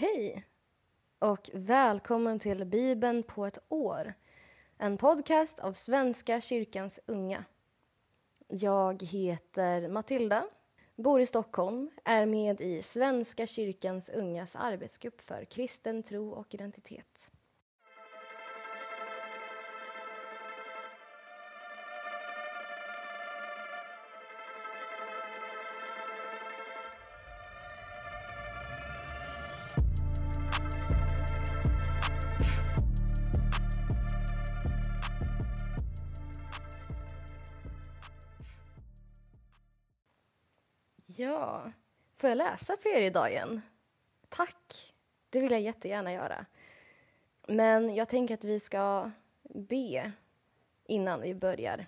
Hej och välkommen till Bibeln på ett år. En podcast av Svenska kyrkans unga. Jag heter Matilda, bor i Stockholm, är med i Svenska kyrkans ungas arbetsgrupp för kristen tro och identitet. Ja, får jag läsa för er idag igen? Tack! Det vill jag jättegärna göra. Men jag tänker att vi ska be innan vi börjar.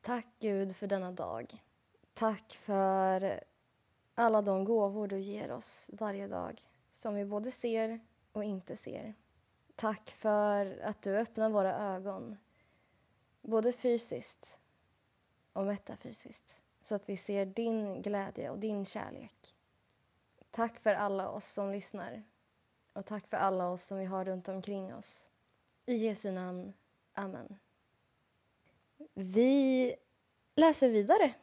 Tack Gud för denna dag. Tack för alla de gåvor du ger oss varje dag som vi både ser och inte ser. Tack för att du öppnar våra ögon både fysiskt och metafysiskt så att vi ser din glädje och din kärlek. Tack för alla oss som lyssnar och tack för alla oss som vi har runt omkring oss. I Jesu namn. Amen. Vi läser vidare,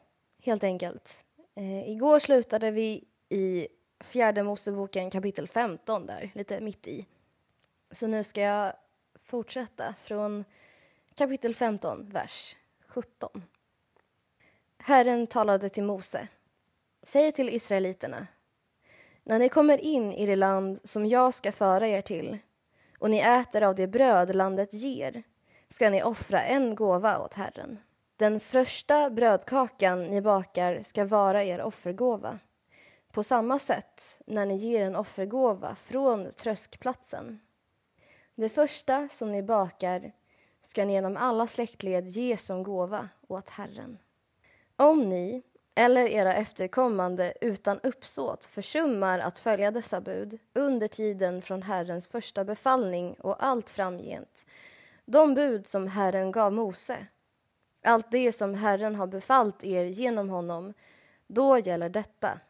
helt enkelt. Eh, igår slutade vi i Fjärde Moseboken kapitel 15, där, lite mitt i. Så nu ska jag fortsätta från kapitel 15, vers 17. Herren talade till Mose. Säg till israeliterna. När ni kommer in i det land som jag ska föra er till och ni äter av det bröd landet ger ska ni offra en gåva åt Herren. Den första brödkakan ni bakar ska vara er offergåva. På samma sätt när ni ger en offergåva från tröskplatsen. Det första som ni bakar ska ni genom alla släktled ge som gåva åt Herren. Om ni eller era efterkommande utan uppsåt försummar att följa dessa bud under tiden från Herrens första befallning och allt framgent, de bud som Herren gav Mose, allt det som Herren har befallt er genom honom, då gäller detta.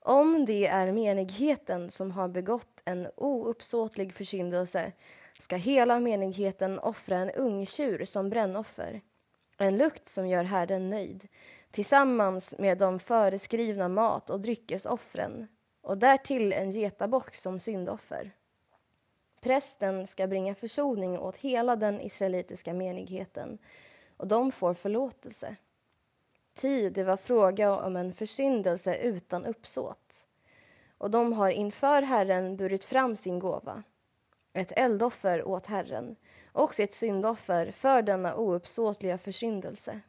Om det är menigheten som har begått en ouppsåtlig försyndelse ska hela menigheten offra en ungtjur som brännoffer en lukt som gör Herren nöjd tillsammans med de föreskrivna mat och dryckesoffren och därtill en getabock som syndoffer. Prästen ska bringa försoning åt hela den israelitiska menigheten och de får förlåtelse. Ty det var fråga om en försyndelse utan uppsåt och de har inför Herren burit fram sin gåva, ett eldoffer åt Herren och sitt syndoffer för denna ouppsåtliga försyndelse.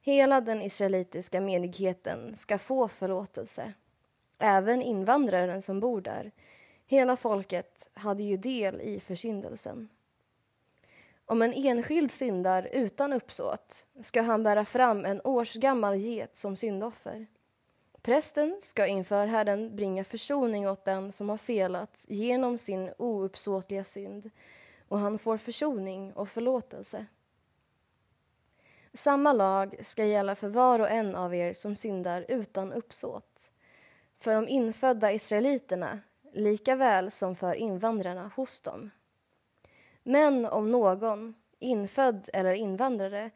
Hela den israelitiska menigheten ska få förlåtelse, även invandraren som bor där. Hela folket hade ju del i försyndelsen. Om en enskild syndar utan uppsåt ska han bära fram en årsgammal get som syndoffer. Prästen ska inför Herren bringa försoning åt den som har felat genom sin ouppsåtliga synd och han får försoning och förlåtelse. Samma lag ska gälla för var och en av er som syndar utan uppsåt, för de infödda israeliterna lika väl som för invandrarna hos dem. Men om någon, infödd eller invandrare,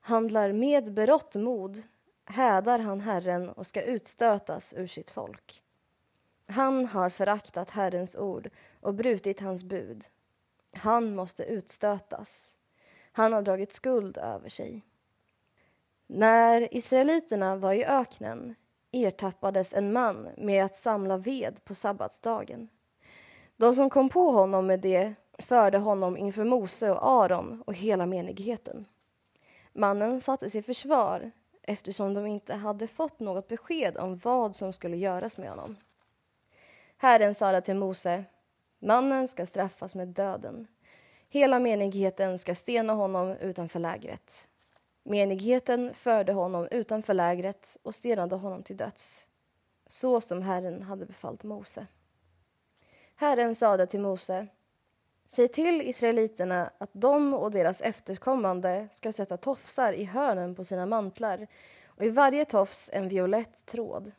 handlar med berått mod hädar han Herren och ska utstötas ur sitt folk. Han har föraktat Herrens ord och brutit hans bud han måste utstötas. Han har dragit skuld över sig. När israeliterna var i öknen ertappades en man med att samla ved på sabbatsdagen. De som kom på honom med det förde honom inför Mose och Aron och hela menigheten. Mannen satte sig i försvar eftersom de inte hade fått något besked om vad som skulle göras med honom. Herren sade till Mose Mannen ska straffas med döden. Hela menigheten ska stena honom utanför lägret. Menigheten förde honom utanför lägret och stenade honom till döds, så som Herren hade befallt Mose. Herren sade till Mose Säg till israeliterna att de och deras efterkommande ska sätta tofsar i hörnen på sina mantlar och i varje tofs en violett tråd.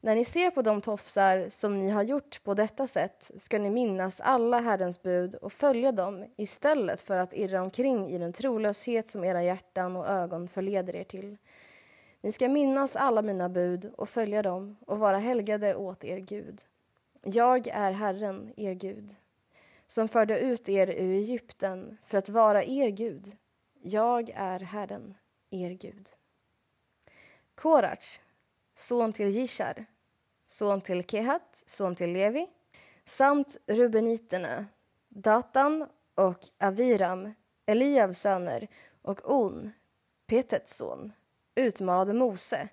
När ni ser på de tofsar som ni har gjort på detta sätt ska ni minnas alla Herrens bud och följa dem istället för att irra omkring i den trolöshet som era hjärtan och ögon förleder er till. Ni ska minnas alla mina bud och följa dem och vara helgade åt er Gud. Jag är Herren, er Gud, som förde ut er ur Egypten för att vara er Gud. Jag är Herren, er Gud. Korach, son till Jishar, son till Kehat, son till Levi, samt rubeniterna, Datan och Aviram, Eliavs söner och On, Petets son, utmanade Mose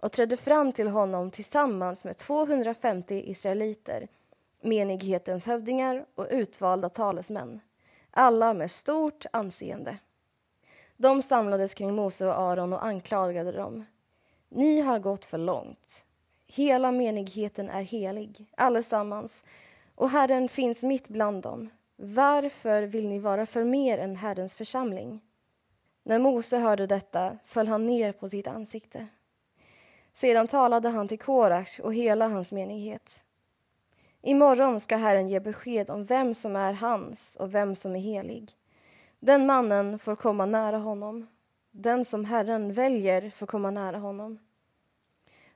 och trädde fram till honom tillsammans med 250 israeliter, menighetens hövdingar och utvalda talesmän, alla med stort anseende. De samlades kring Mose och Aron och anklagade dem. Ni har gått för långt. Hela menigheten är helig, allesammans, och Herren finns mitt bland dem. Varför vill ni vara för mer än Herrens församling? När Mose hörde detta föll han ner på sitt ansikte. Sedan talade han till Korach och hela hans menighet. Imorgon ska Herren ge besked om vem som är hans och vem som är helig. Den mannen får komma nära honom. Den som Herren väljer får komma nära honom.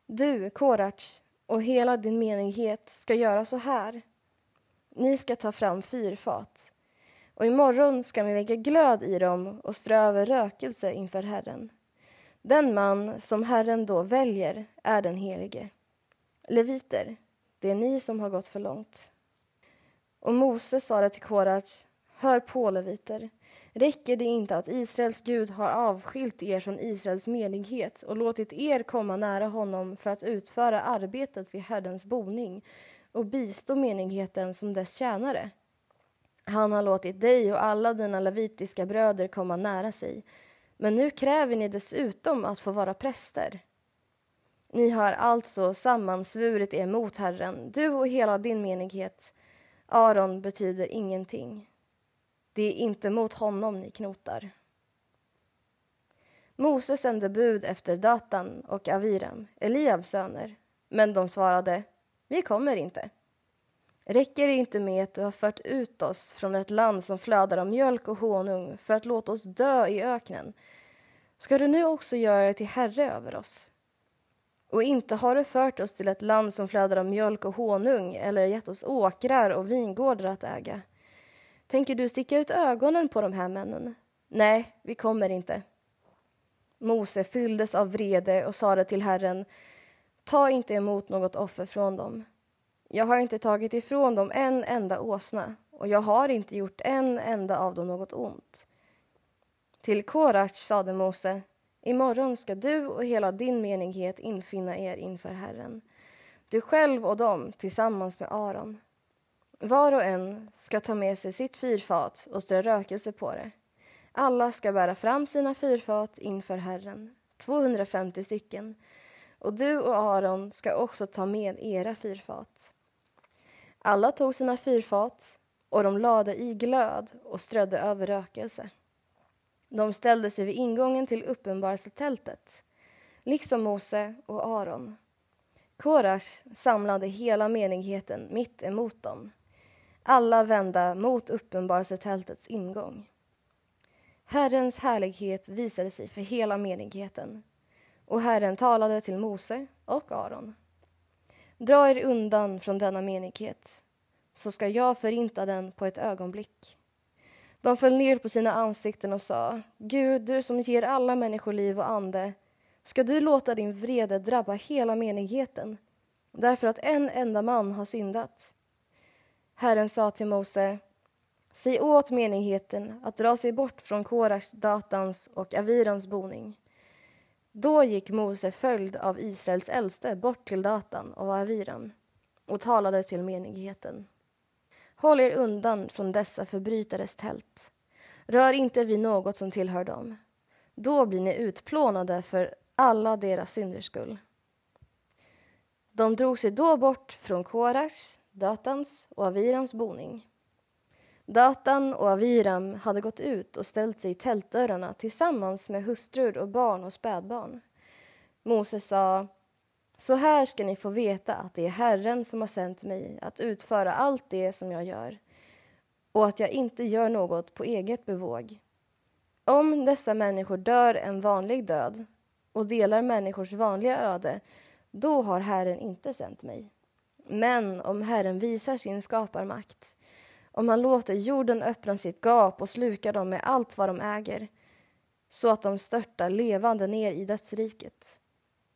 Du, Korach, och hela din menighet ska göra så här. Ni ska ta fram fyrfat och imorgon ska ni lägga glöd i dem och strö över rökelse inför Herren. Den man som Herren då väljer är den helige. Leviter, det är ni som har gått för långt. Och Mose sa det till Korach, hör på leviter, räcker det inte att Israels Gud har avskilt er från Israels menighet och låtit er komma nära honom för att utföra arbetet vid Herrens boning och bistå menigheten som dess tjänare? Han har låtit dig och alla dina levitiska bröder komma nära sig men nu kräver ni dessutom att få vara präster. Ni har alltså sammansvurit er mot Herren, du och hela din menighet. Aron betyder ingenting. Det är inte mot honom ni knotar. Mose sände bud efter Datan och Aviram, Eliabs söner, men de svarade, vi kommer inte. Räcker det inte med att du har fört ut oss från ett land som flödar av mjölk och honung för att låta oss dö i öknen? Ska du nu också göra dig till herre över oss? Och inte har du fört oss till ett land som flödar av mjölk och honung eller gett oss åkrar och vingårdar att äga. Tänker du sticka ut ögonen på de här männen? Nej, vi kommer inte. Mose fylldes av vrede och sade till Herren, ta inte emot något offer från dem. Jag har inte tagit ifrån dem en enda åsna och jag har inte gjort en enda av dem något ont. Till Korach sade Mose, imorgon ska du och hela din menighet infinna er inför Herren, du själv och dem tillsammans med Aron. Var och en ska ta med sig sitt fyrfat och strö rökelse på det. Alla ska bära fram sina fyrfat inför Herren, 250 stycken, och du och Aron ska också ta med era fyrfat. Alla tog sina fyrfat och de lade i glöd och strödde över rökelse. De ställde sig vid ingången till uppenbarelsetältet, liksom Mose och Aron. Korash samlade hela menigheten mitt emot dem, alla vända mot uppenbarelsetältets ingång. Herrens härlighet visade sig för hela menigheten och Herren talade till Mose och Aron. Dra er undan från denna menighet, så ska jag förinta den på ett ögonblick. De föll ner på sina ansikten och sa, Gud, du som ger alla människor liv och ande, ska du låta din vrede drabba hela menigheten, därför att en enda man har syndat? Herren sa till Mose, säg åt menigheten att dra sig bort från Korars, Datans och Avirams boning. Då gick Mose följd av Israels äldste bort till Datan och Aviram och talade till menigheten. Håll er undan från dessa förbrytares tält. Rör inte vid något som tillhör dem. Då blir ni utplånade för alla deras synders skull. De drog sig då bort från Korachs, Datans och Avirams boning. Datan och Aviram hade gått ut och ställt sig i tältdörrarna tillsammans med hustrur och barn och spädbarn. Mose sa, Så här ska ni få veta att det är Herren som har sänt mig att utföra allt det som jag gör och att jag inte gör något på eget bevåg. Om dessa människor dör en vanlig död och delar människors vanliga öde, då har Herren inte sänt mig. Men om Herren visar sin skaparmakt, om han låter jorden öppna sitt gap och sluka dem med allt vad de äger, så att de störtar levande ner i dödsriket,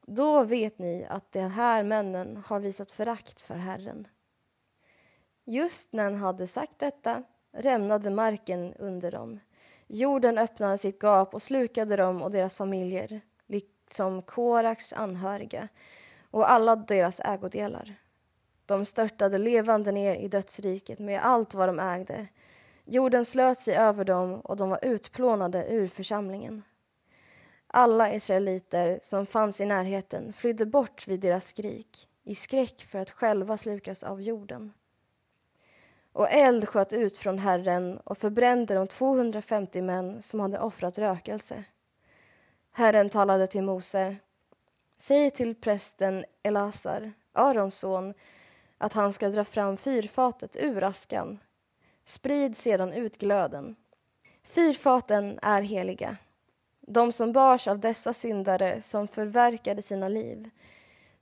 då vet ni att de här männen har visat förakt för Herren. Just när han hade sagt detta rämnade marken under dem. Jorden öppnade sitt gap och slukade dem och deras familjer, liksom Koraks anhöriga och alla deras ägodelar. De störtade levande ner i dödsriket med allt vad de ägde. Jorden slöt sig över dem och de var utplånade ur församlingen. Alla israeliter som fanns i närheten flydde bort vid deras skrik i skräck för att själva slukas av jorden. Och eld sköt ut från Herren och förbrände de 250 män som hade offrat rökelse. Herren talade till Mose. Säg till prästen Elasar, Arons son, att han ska dra fram fyrfatet ur askan. Sprid sedan ut glöden. Fyrfaten är heliga de som bars av dessa syndare som förverkade sina liv.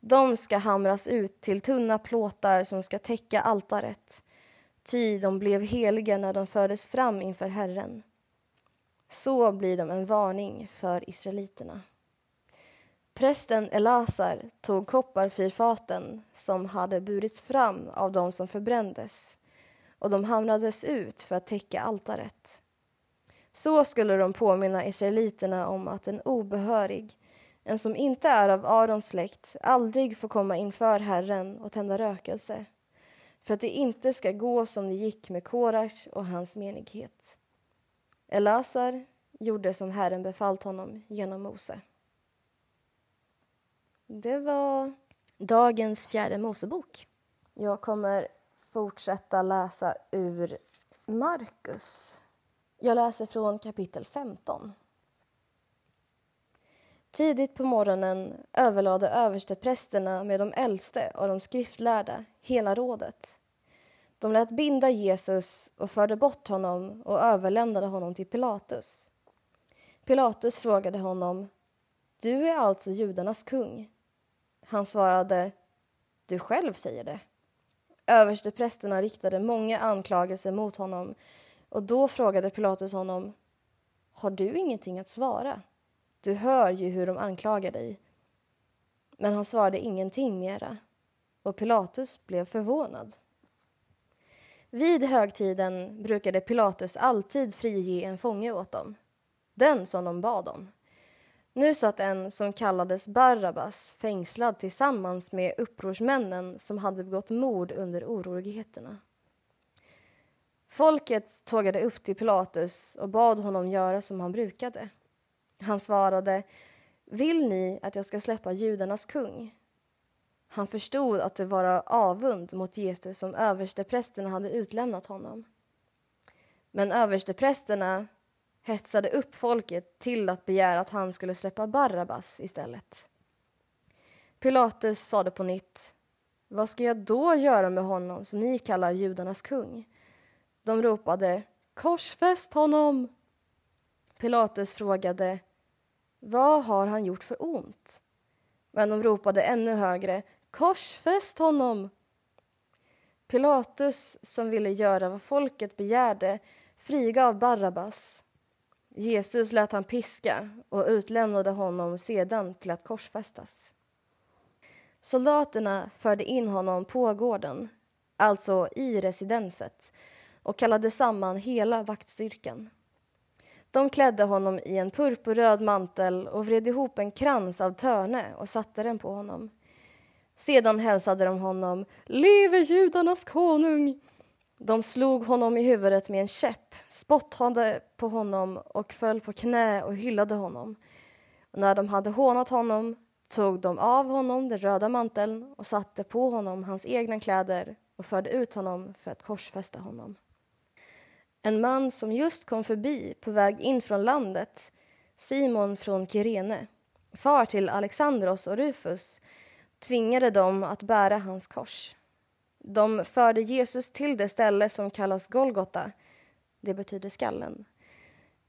De ska hamras ut till tunna plåtar som ska täcka altaret ty de blev heliga när de fördes fram inför Herren. Så blir de en varning för israeliterna. Prästen Elasar tog kopparfyrfaten som hade burits fram av dem som förbrändes och de hamnades ut för att täcka altaret. Så skulle de påminna israeliterna om att en obehörig, en som inte är av Arons släkt, aldrig får komma inför Herren och tända rökelse för att det inte ska gå som det gick med Korash och hans menighet. Elasar gjorde som Herren befallt honom genom Mose. Det var dagens fjärde Mosebok. Jag kommer fortsätta läsa ur Markus jag läser från kapitel 15. Tidigt på morgonen överlade översteprästerna med de äldste och de skriftlärda hela rådet. De lät binda Jesus och förde bort honom och överlämnade honom till Pilatus. Pilatus frågade honom Du är alltså judarnas kung? Han svarade Du själv säger det. Översteprästerna riktade många anklagelser mot honom och då frågade Pilatus honom Har du ingenting att svara? Du hör ju hur de anklagar dig. Men han svarade ingenting mera och Pilatus blev förvånad. Vid högtiden brukade Pilatus alltid frige en fånge åt dem, den som de bad om. Nu satt en som kallades Barabbas fängslad tillsammans med upprorsmännen som hade begått mord under oroligheterna. Folket tågade upp till Pilatus och bad honom göra som han brukade. Han svarade, vill ni att jag ska släppa judarnas kung? Han förstod att det var avund mot Jesus som översteprästerna hade utlämnat honom. Men översteprästerna hetsade upp folket till att begära att han skulle släppa Barabbas istället. Pilatus sade på nytt, vad ska jag då göra med honom som ni kallar judarnas kung? De ropade korsfäst honom. Pilatus frågade vad har han gjort för ont? Men de ropade ännu högre korsfäst honom. Pilatus, som ville göra vad folket begärde, frigav Barabbas. Jesus lät han piska och utlämnade honom sedan till att korsfästas. Soldaterna förde in honom på gården, alltså i residenset och kallade samman hela vaktstyrkan. De klädde honom i en purpurröd mantel och vred ihop en krans av törne och satte den på honom. Sedan hälsade de honom ”Leve judarnas konung!” De slog honom i huvudet med en käpp, spottade på honom och föll på knä och hyllade honom. Och när de hade hånat honom tog de av honom den röda manteln och satte på honom hans egna kläder och förde ut honom för att korsfästa honom. En man som just kom förbi på väg in från landet, Simon från Kyrene, far till Alexandros och Rufus, tvingade dem att bära hans kors. De förde Jesus till det ställe som kallas Golgota, det betyder skallen.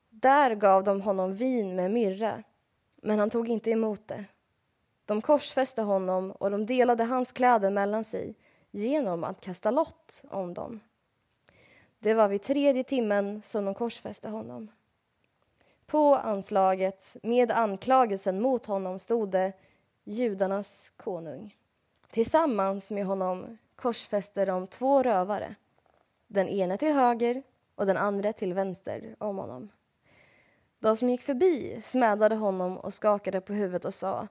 Där gav de honom vin med myrra, men han tog inte emot det. De korsfäste honom och de delade hans kläder mellan sig genom att kasta lott om dem. Det var vid tredje timmen som de korsfäste honom. På anslaget med anklagelsen mot honom stod det judarnas konung. Tillsammans med honom korsfäste de två rövare, den ena till höger och den andra till vänster om honom. De som gick förbi smädade honom och skakade på huvudet och sa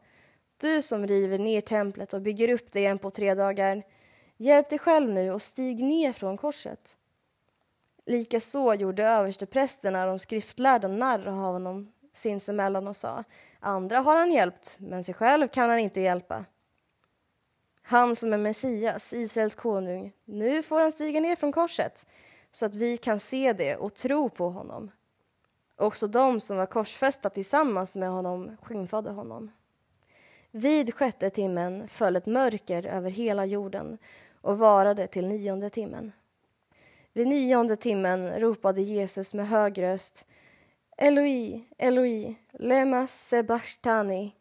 Du som river ner templet och bygger upp det igen på tre dagar, hjälp dig själv nu och stig ner från korset. Likaså gjorde översteprästerna de skriftlärda narr av honom sinsemellan och sa andra har han hjälpt, men sig själv kan han inte hjälpa. Han som är Messias, Israels konung, nu får han stiga ner från korset så att vi kan se det och tro på honom. Också de som var korsfästa tillsammans med honom skymfade honom. Vid sjätte timmen föll ett mörker över hela jorden och varade till nionde timmen. Vid nionde timmen ropade Jesus med hög röst Eloi, Eloi, lema sebastani.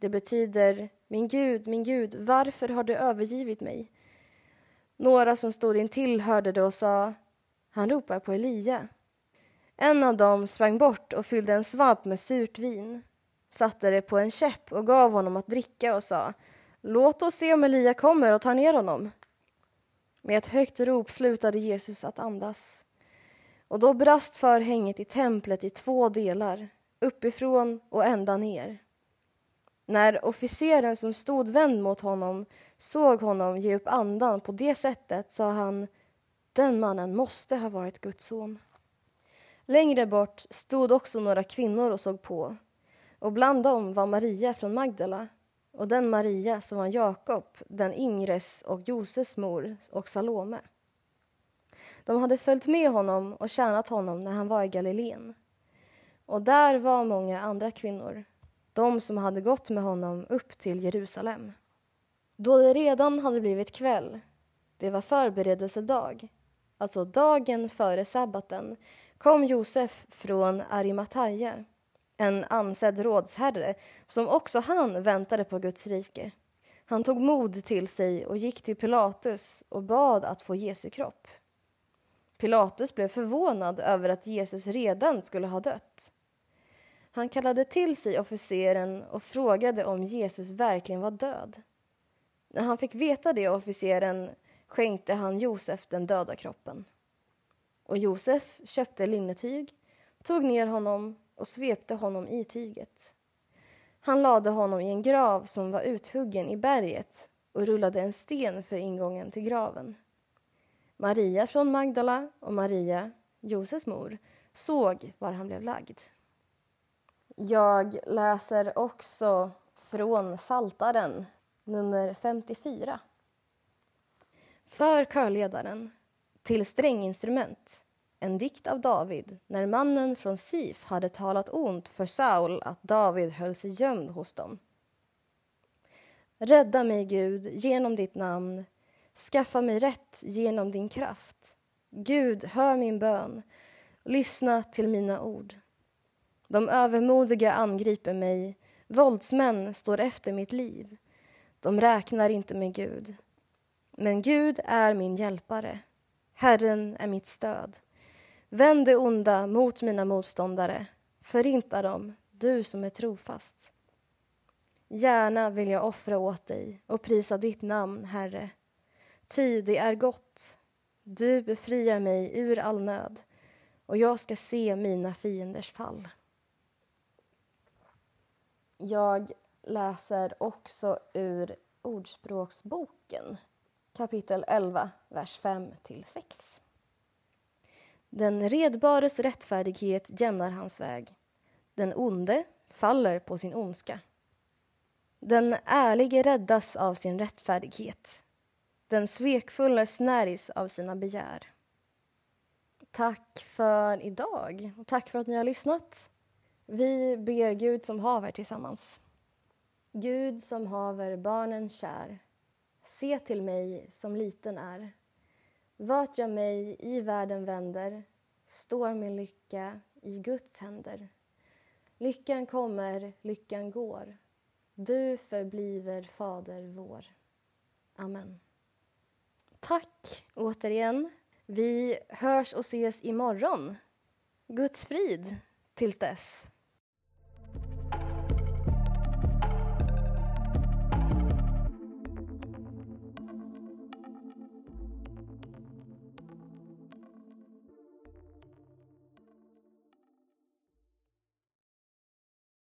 Det betyder min Gud, min Gud, varför har du övergivit mig? Några som stod intill hörde det och sa Han ropar på Elia. En av dem sprang bort och fyllde en svamp med surt vin satte det på en käpp och gav honom att dricka och sa Låt oss se om Elia kommer och tar ner honom. Med ett högt rop slutade Jesus att andas. Och då brast förhänget i templet i två delar, uppifrån och ända ner. När officeren som stod vänd mot honom såg honom ge upp andan på det sättet sa han den mannen måste ha varit Guds son. Längre bort stod också några kvinnor och såg på och bland dem var Maria från Magdala och den Maria som var Jakob, den yngres och Josefs mor och Salome. De hade följt med honom och tjänat honom när han var i Galileen. Och där var många andra kvinnor, de som hade gått med honom upp till Jerusalem. Då det redan hade blivit kväll, det var förberedelsedag, alltså dagen före sabbaten, kom Josef från Arimataya en ansedd rådsherre som också han väntade på Guds rike. Han tog mod till sig och gick till Pilatus och bad att få Jesu kropp. Pilatus blev förvånad över att Jesus redan skulle ha dött. Han kallade till sig officeren och frågade om Jesus verkligen var död. När han fick veta det officeren skänkte han Josef den döda kroppen. Och Josef köpte linnetyg, tog ner honom och svepte honom i tyget. Han lade honom i en grav som var uthuggen i berget och rullade en sten för ingången till graven. Maria från Magdala och Maria, Josefs mor, såg var han blev lagd. Jag läser också från Saltaren nummer 54. För körledaren, till stränginstrument en dikt av David när mannen från Sif hade talat ont för Saul att David höll sig gömd hos dem. Rädda mig, Gud, genom ditt namn. Skaffa mig rätt genom din kraft. Gud, hör min bön. Lyssna till mina ord. De övermodiga angriper mig. Våldsmän står efter mitt liv. De räknar inte med Gud. Men Gud är min hjälpare. Herren är mitt stöd. Vänd det onda mot mina motståndare. Förinta dem, du som är trofast. Gärna vill jag offra åt dig och prisa ditt namn, Herre. Ty det är gott. Du befriar mig ur all nöd och jag ska se mina fienders fall. Jag läser också ur Ordspråksboken kapitel 11, vers 5-6. Den redbares rättfärdighet jämnar hans väg. Den onde faller på sin ondska. Den ärlige räddas av sin rättfärdighet. Den svekfulla snärjs av sina begär. Tack för idag och tack för att ni har lyssnat. Vi ber Gud som haver tillsammans. Gud som haver barnen kär, se till mig som liten är. Vart jag mig i världen vänder står min lycka i Guds händer. Lyckan kommer, lyckan går. Du förbliver Fader vår. Amen. Tack återigen. Vi hörs och ses imorgon. Guds frid tills dess.